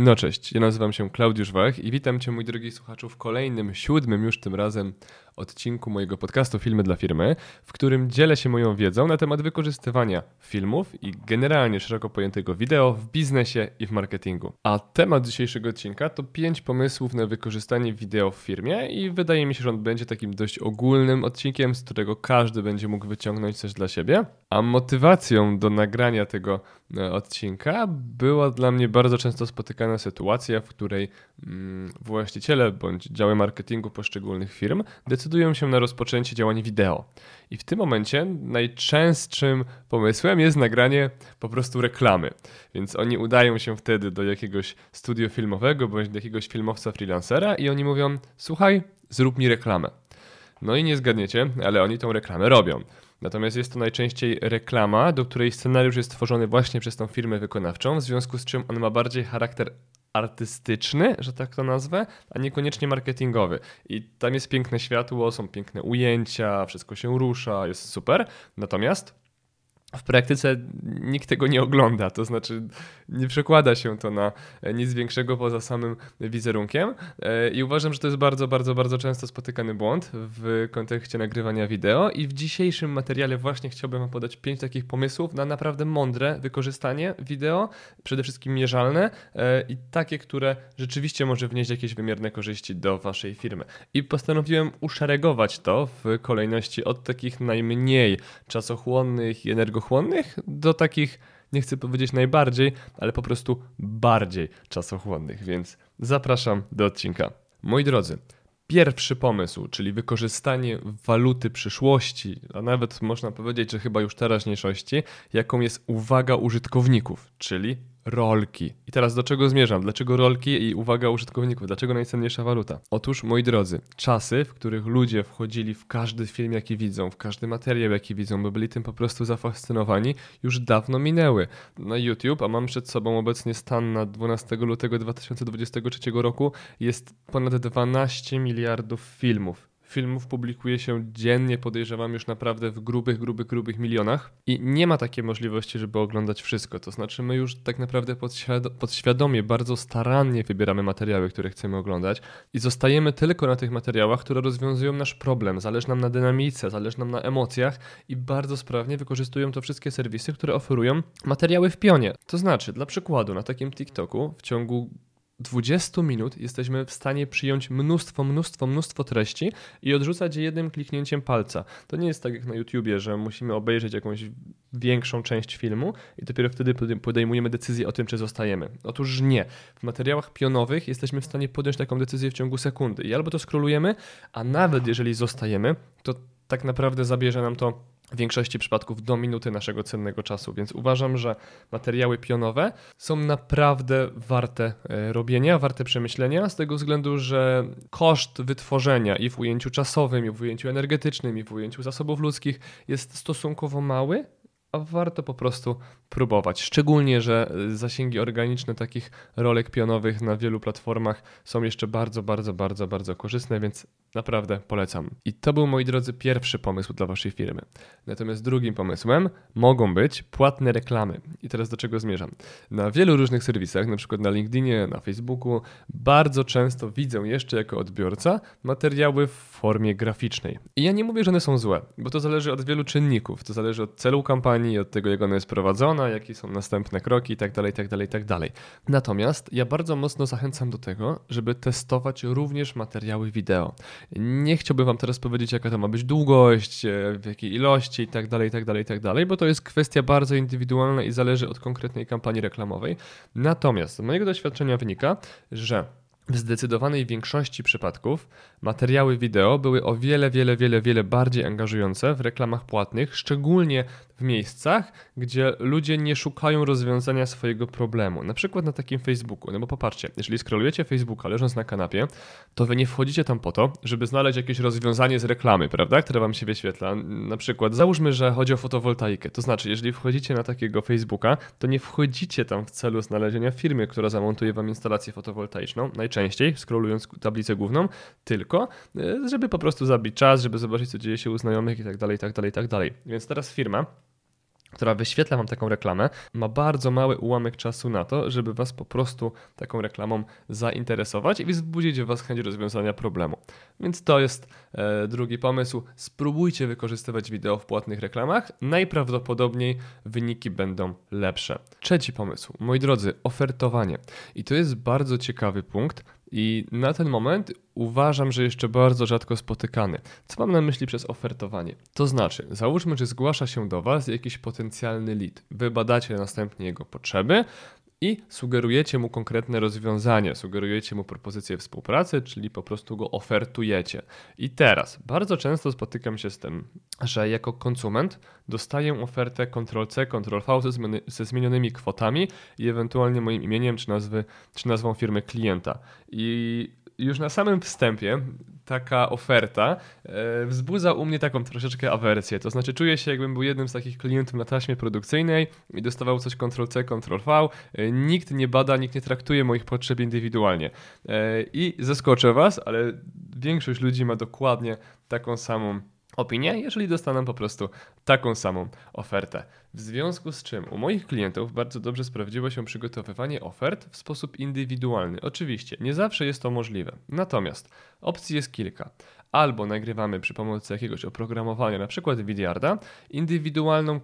No cześć, ja nazywam się Klaudiusz Wach i witam Cię mój drogi słuchaczu w kolejnym, siódmym już tym razem odcinku mojego podcastu Filmy dla Firmy, w którym dzielę się moją wiedzą na temat wykorzystywania filmów i generalnie szeroko pojętego wideo w biznesie i w marketingu. A temat dzisiejszego odcinka to pięć pomysłów na wykorzystanie wideo w firmie i wydaje mi się, że on będzie takim dość ogólnym odcinkiem, z którego każdy będzie mógł wyciągnąć coś dla siebie. A motywacją do nagrania tego e, odcinka była dla mnie bardzo często spotykana sytuacja, w której mm, właściciele bądź działy marketingu poszczególnych firm decydują, decydują się na rozpoczęcie działań wideo. I w tym momencie najczęstszym pomysłem jest nagranie po prostu reklamy. Więc oni udają się wtedy do jakiegoś studio filmowego bądź do jakiegoś filmowca freelancera i oni mówią: Słuchaj, zrób mi reklamę. No i nie zgadniecie, ale oni tą reklamę robią. Natomiast jest to najczęściej reklama, do której scenariusz jest tworzony właśnie przez tą firmę wykonawczą, w związku z czym on ma bardziej charakter artystyczny, że tak to nazwę, a niekoniecznie marketingowy. I tam jest piękne światło, są piękne ujęcia, wszystko się rusza, jest super. Natomiast w praktyce nikt tego nie ogląda, to znaczy nie przekłada się to na nic większego poza samym wizerunkiem e, i uważam, że to jest bardzo, bardzo, bardzo często spotykany błąd w kontekście nagrywania wideo i w dzisiejszym materiale właśnie chciałbym podać pięć takich pomysłów na naprawdę mądre wykorzystanie wideo, przede wszystkim mierzalne e, i takie, które rzeczywiście może wnieść jakieś wymierne korzyści do Waszej firmy. I postanowiłem uszeregować to w kolejności od takich najmniej czasochłonnych i energochłonnych energochłonnych do takich, nie chcę powiedzieć najbardziej, ale po prostu bardziej czasochłonnych, więc zapraszam do odcinka. Moi drodzy, pierwszy pomysł, czyli wykorzystanie waluty przyszłości, a nawet można powiedzieć, że chyba już teraźniejszości, jaką jest uwaga użytkowników, czyli rolki. I teraz do czego zmierzam? Dlaczego rolki i uwaga użytkowników? Dlaczego najcenniejsza waluta? Otóż, moi drodzy, czasy, w których ludzie wchodzili w każdy film, jaki widzą, w każdy materiał, jaki widzą, bo byli tym po prostu zafascynowani, już dawno minęły. Na YouTube, a mam przed sobą obecnie stan na 12 lutego 2023 roku, jest ponad 12 miliardów filmów filmów publikuje się dziennie, podejrzewam już naprawdę w grubych, grubych, grubych milionach i nie ma takiej możliwości, żeby oglądać wszystko. To znaczy my już tak naprawdę podświadomie, bardzo starannie wybieramy materiały, które chcemy oglądać i zostajemy tylko na tych materiałach, które rozwiązują nasz problem. Zależy nam na dynamice, zależy nam na emocjach i bardzo sprawnie wykorzystują to wszystkie serwisy, które oferują materiały w pionie. To znaczy, dla przykładu, na takim TikToku w ciągu 20 minut jesteśmy w stanie przyjąć mnóstwo, mnóstwo, mnóstwo treści i odrzucać je jednym kliknięciem palca. To nie jest tak jak na YouTubie, że musimy obejrzeć jakąś większą część filmu i dopiero wtedy podejmujemy decyzję o tym, czy zostajemy. Otóż nie. W materiałach pionowych jesteśmy w stanie podjąć taką decyzję w ciągu sekundy i albo to skrolujemy, a nawet jeżeli zostajemy, to tak naprawdę zabierze nam to w większości przypadków do minuty naszego cennego czasu, więc uważam, że materiały pionowe są naprawdę warte e, robienia, warte przemyślenia, z tego względu, że koszt wytworzenia i w ujęciu czasowym, i w ujęciu energetycznym, i w ujęciu zasobów ludzkich jest stosunkowo mały, a warto po prostu próbować. Szczególnie, że zasięgi organiczne takich rolek pionowych na wielu platformach są jeszcze bardzo, bardzo, bardzo, bardzo korzystne, więc naprawdę polecam. I to był, moi drodzy, pierwszy pomysł dla Waszej firmy. Natomiast drugim pomysłem mogą być płatne reklamy. I teraz do czego zmierzam? Na wielu różnych serwisach, na przykład na LinkedInie, na Facebooku, bardzo często widzę jeszcze jako odbiorca materiały w formie graficznej. I ja nie mówię, że one są złe, bo to zależy od wielu czynników. To zależy od celu kampanii, od tego, jak ona jest prowadzona, jakie są następne kroki itd., itd., itd. Natomiast ja bardzo mocno zachęcam do tego, żeby testować również materiały wideo. Nie chciałbym Wam teraz powiedzieć, jaka to ma być długość, e, w jakiej ilości itd., itd., itd., bo to jest kwestia bardzo indywidualna i zależy od konkretnej kampanii reklamowej. Natomiast z mojego doświadczenia wynika, że w zdecydowanej większości przypadków materiały wideo były o wiele, wiele, wiele, wiele bardziej angażujące w reklamach płatnych, szczególnie w miejscach, gdzie ludzie nie szukają rozwiązania swojego problemu. Na przykład na takim Facebooku. No bo popatrzcie, jeżeli scrollujecie Facebooka leżąc na kanapie, to wy nie wchodzicie tam po to, żeby znaleźć jakieś rozwiązanie z reklamy, prawda, które wam się wyświetla. Na przykład załóżmy, że chodzi o fotowoltaikę. To znaczy, jeżeli wchodzicie na takiego Facebooka, to nie wchodzicie tam w celu znalezienia firmy, która zamontuje wam instalację fotowoltaiczną, najczęściej scrollując tablicę główną, tylko e, żeby po prostu zabić czas, żeby zobaczyć, co dzieje się u znajomych i tak dalej, i tak dalej, i tak dalej. Więc teraz firma która wyświetla Wam taką reklamę, ma bardzo mały ułamek czasu na to, żeby Was po prostu taką reklamą zainteresować i wzbudzić w Was chęć rozwiązania problemu. Więc to jest e, drugi pomysł. Spróbujcie wykorzystywać wideo w płatnych reklamach. Najprawdopodobniej wyniki będą lepsze. Trzeci pomysł, moi drodzy, ofertowanie. I to jest bardzo ciekawy punkt, i na ten moment uważam, że jeszcze bardzo rzadko spotykany. Co mam na myśli przez ofertowanie? To znaczy, załóżmy, że zgłasza się do Was jakiś potencjalny lead. Wy badacie następnie jego potrzeby, i sugerujecie mu konkretne rozwiązanie, sugerujecie mu propozycję współpracy, czyli po prostu go ofertujecie. I teraz bardzo często spotykam się z tym, że jako konsument dostaję ofertę Ctrl-C, Ctrl-V ze, zmieni ze zmienionymi kwotami i ewentualnie moim imieniem czy, nazwy, czy nazwą firmy klienta. I już na samym wstępie taka oferta e, wzbudza u mnie taką troszeczkę awersję. To znaczy, czuję się, jakbym był jednym z takich klientów na taśmie produkcyjnej i dostawał coś Ctrl-C, Ctrl-V. E, nikt nie bada, nikt nie traktuje moich potrzeb indywidualnie. E, I zaskoczę Was, ale większość ludzi ma dokładnie taką samą opinię, jeżeli dostaną po prostu taką samą ofertę. W związku z czym u moich klientów bardzo dobrze sprawdziło się przygotowywanie ofert w sposób indywidualny. Oczywiście, nie zawsze jest to możliwe. Natomiast opcji jest kilka albo nagrywamy przy pomocy jakiegoś oprogramowania, na przykład Vidyarda, indywidualną,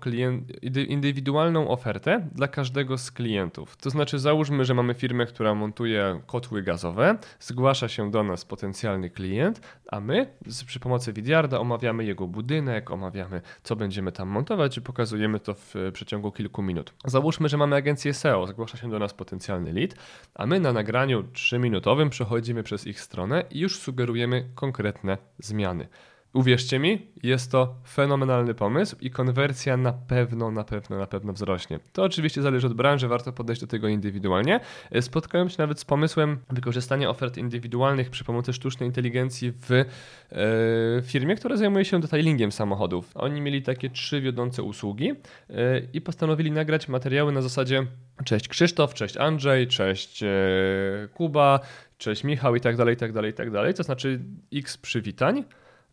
indywidualną ofertę dla każdego z klientów. To znaczy załóżmy, że mamy firmę, która montuje kotły gazowe, zgłasza się do nas potencjalny klient, a my przy pomocy Vidyarda omawiamy jego budynek, omawiamy co będziemy tam montować i pokazujemy to w przeciągu kilku minut. Załóżmy, że mamy agencję SEO, zgłasza się do nas potencjalny lead, a my na nagraniu 3-minutowym przechodzimy przez ich stronę i już sugerujemy konkretne zmiany. Uwierzcie mi, jest to fenomenalny pomysł i konwersja na pewno, na pewno, na pewno wzrośnie. To oczywiście zależy od branży, warto podejść do tego indywidualnie. Spotkałem się nawet z pomysłem wykorzystania ofert indywidualnych przy pomocy sztucznej inteligencji w e, firmie, która zajmuje się detailingiem samochodów. Oni mieli takie trzy wiodące usługi e, i postanowili nagrać materiały na zasadzie cześć Krzysztof, cześć Andrzej, cześć e, Kuba, cześć Michał i tak dalej, i tak dalej, i tak dalej. To znaczy x przywitań.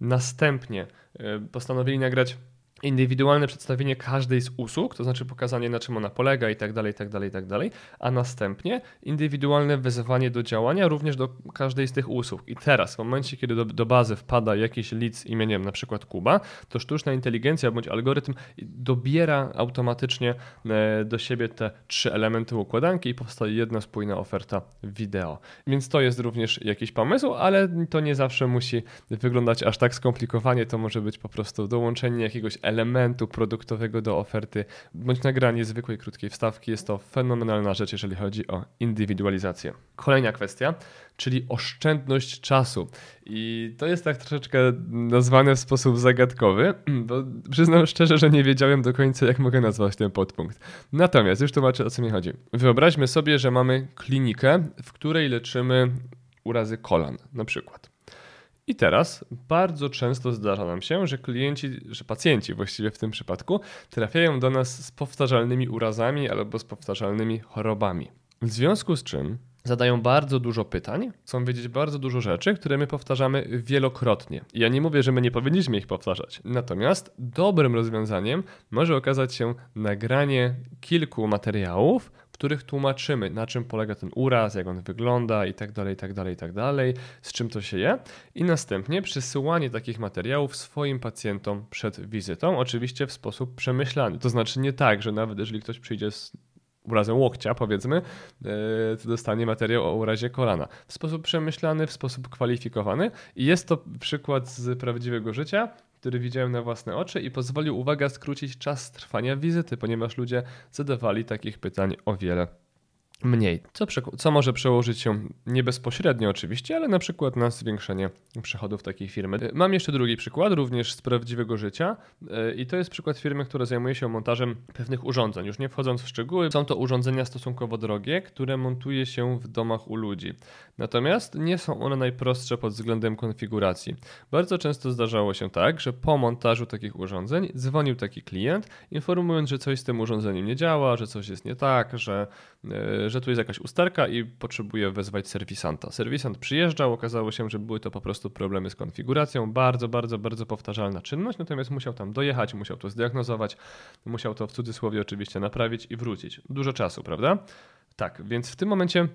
Następnie e, postanowili nagrać indywidualne przedstawienie każdej z usług, to znaczy pokazanie na czym ona polega i tak dalej, i tak dalej, i tak dalej, a następnie indywidualne wezwanie do działania również do każdej z tych usług. I teraz, w momencie, kiedy do, do bazy wpada jakiś lead z imieniem na przykład Kuba, to sztuczna inteligencja bądź algorytm dobiera automatycznie e, do siebie te trzy elementy układanki i powstaje jedna spójna oferta wideo. Więc to jest również jakiś pomysł, ale to nie zawsze musi wyglądać aż tak skomplikowanie, to może być po prostu dołączenie jakiegoś elementu produktowego do oferty, bądź nagranie zwykłej krótkiej wstawki. Jest to fenomenalna rzecz, jeżeli chodzi o indywidualizację. Kolejna kwestia, czyli oszczędność czasu. I to jest tak troszeczkę nazwane w sposób zagadkowy, bo przyznam szczerze, że nie wiedziałem do końca, jak mogę nazwać ten podpunkt. Natomiast już tłumaczę, o co mi chodzi. Wyobraźmy sobie, że mamy klinikę, w której leczymy urazy kolan, na przykład. I teraz bardzo często zdarza nam się, że klienci, że pacjenci właściwie w tym przypadku trafiają do nas z powtarzalnymi urazami albo z powtarzalnymi chorobami. W związku z czym zadają bardzo dużo pytań, chcą wiedzieć bardzo dużo rzeczy, które my powtarzamy wielokrotnie. Ja nie mówię, że my nie powinniśmy ich powtarzać. Natomiast dobrym rozwiązaniem może okazać się nagranie kilku materiałów, których tłumaczymy, na czym polega ten uraz, jak on wygląda i tak dalej, tak dalej, tak dalej, z czym to się je i następnie przysyłanie takich materiałów swoim pacjentom przed wizytą, oczywiście w sposób przemyślany. To znaczy nie tak, że nawet jeżeli ktoś przyjdzie z urazem łokcia, powiedzmy, e, to dostanie materiał o urazie kolana. W sposób przemyślany, w sposób kwalifikowany i jest to przykład z prawdziwego życia, który widziałem na własne oczy i pozwolił, uwaga, skrócić czas trwania wizyty, ponieważ ludzie zadawali takich pytań o wiele mniej. Co, co, może przełożyć się nie bezpośrednio oczywiście, ale na przykład na zwiększenie przychodów takiej firmy. Mam jeszcze drugi przykład, również z prawdziwego życia e, i to jest przykład firmy, która zajmuje się montażem pewnych urządzeń. Już nie wchodząc w szczegóły, są to urządzenia stosunkowo drogie, które montuje się w domach u ludzi. Natomiast nie są one najprostsze pod względem konfiguracji. Bardzo często zdarzało się tak, że po montażu takich urządzeń dzwonił taki klient, informując, że coś z tym urządzeniem nie działa, że coś jest nie tak, że, że tu jest jakaś usterka i potrzebuje wezwać serwisanta. Serwisant przyjeżdżał, okazało się, że były to po prostu problemy z konfiguracją. Bardzo, bardzo, bardzo powtarzalna czynność, natomiast musiał tam dojechać, musiał to zdiagnozować, musiał to w cudzysłowie oczywiście naprawić i wrócić. Dużo czasu, prawda? Tak, więc w tym momencie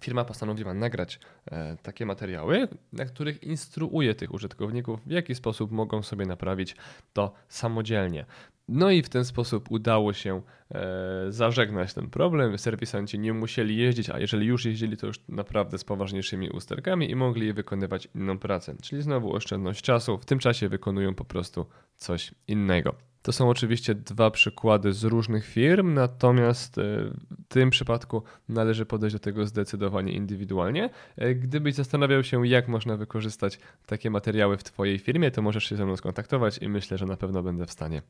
firma postanowiła nagrać e, takie materiały, na których instruuje tych użytkowników, w jaki sposób mogą sobie naprawić to samodzielnie. No i w ten sposób udało się e, zażegnać ten problem. Serwisanci nie musieli jeździć, a jeżeli już jeździli, to już naprawdę z poważniejszymi usterkami i mogli wykonywać inną pracę. Czyli znowu oszczędność czasu. W tym czasie wykonują po prostu coś innego. To są oczywiście dwa przykłady z różnych firm, natomiast e, w tym przypadku należy podejść do tego zdecydowanie indywidualnie. E, gdybyś zastanawiał się, jak można wykorzystać takie materiały w Twojej firmie, to możesz się ze mną skontaktować i myślę, że na pewno będę w stanie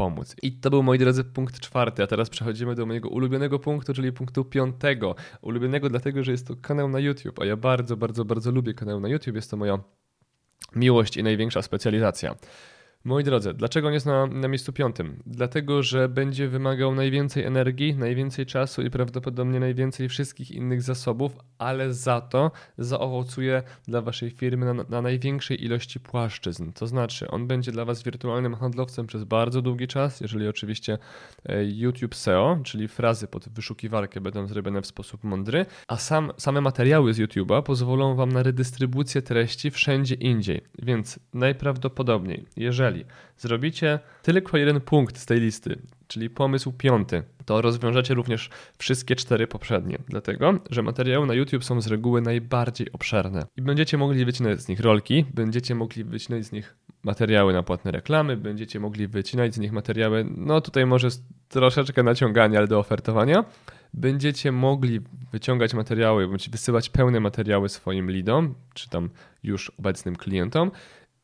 pomóc. I to był, moi drodzy, punkt czwarty, a teraz przechodzimy do mojego ulubionego punktu, czyli punktu piątego. Ulubionego dlatego, że jest to kanał na YouTube, a ja bardzo, bardzo, bardzo lubię kanał na YouTube. Jest to moja miłość i największa specjalizacja. Moi drodzy, dlaczego nie jest na, na miejscu piątym? Dlatego, że będzie wymagał najwięcej energii, najwięcej czasu i prawdopodobnie najwięcej wszystkich innych zasobów, ale za to zaowocuje dla waszej firmy na, na największej ilości płaszczyzn. To znaczy, on będzie dla was wirtualnym handlowcem przez bardzo długi czas, jeżeli oczywiście e, YouTube SEO, czyli frazy pod wyszukiwarkę będą zrobione w sposób mądry, a sam, same materiały z YouTube'a pozwolą wam na redystrybucję treści wszędzie indziej. Więc najprawdopodobniej, jeżeli jeżeli zrobicie tylko jeden punkt z tej listy, czyli pomysł piąty, to rozwiążecie również wszystkie cztery poprzednie, dlatego że materiały na YouTube są z reguły najbardziej obszerne. I będziecie mogli wycinać z nich rolki, będziecie mogli wycinać z nich materiały na płatne reklamy, będziecie mogli wycinać z nich materiały, no tutaj może troszeczkę naciągania, ale do ofertowania. Będziecie mogli wyciągać materiały, bądź wysyłać pełne materiały swoim leadom, czy tam już obecnym klientom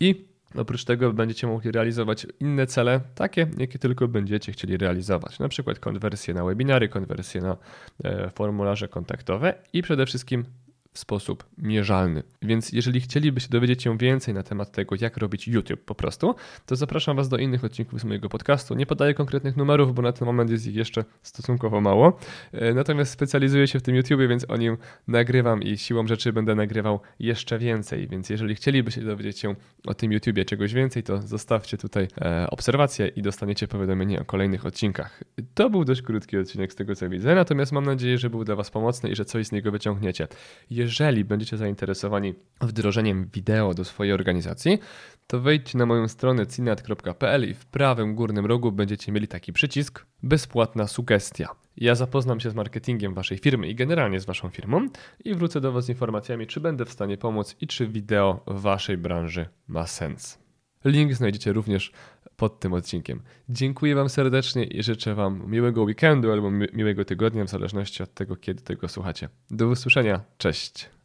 i Oprócz tego będziecie mogli realizować inne cele, takie, jakie tylko będziecie chcieli realizować, na przykład konwersje na webinary, konwersje na e, formularze kontaktowe i przede wszystkim w sposób mierzalny. Więc jeżeli chcielibyście dowiedzieć się więcej na temat tego, jak robić YouTube po prostu, to zapraszam Was do innych odcinków z mojego podcastu. Nie podaję konkretnych numerów, bo na ten moment jest ich jeszcze stosunkowo mało. E, natomiast specjalizuję się w tym YouTube, więc o nim nagrywam i siłą rzeczy będę nagrywał jeszcze więcej. Więc jeżeli chcielibyście dowiedzieć się o tym YouTubie czegoś więcej, to zostawcie tutaj e, obserwację i dostaniecie powiadomienie o kolejnych odcinkach. To był dość krótki odcinek z tego co widzę, natomiast mam nadzieję, że był dla Was pomocny i że coś z niego wyciągniecie. Jeżeli będziecie zainteresowani wdrożeniem wideo do swojej organizacji, to wejdźcie na moją stronę cinat.pl i w prawym górnym rogu będziecie mieli taki przycisk bezpłatna sugestia. Ja zapoznam się z marketingiem waszej firmy i generalnie z waszą firmą i wrócę do was z informacjami, czy będę w stanie pomóc i czy wideo w waszej branży ma sens. Link znajdziecie również pod tym odcinkiem. Dziękuję Wam serdecznie i życzę Wam miłego weekendu albo miłego tygodnia, w zależności od tego, kiedy tego słuchacie. Do usłyszenia. Cześć.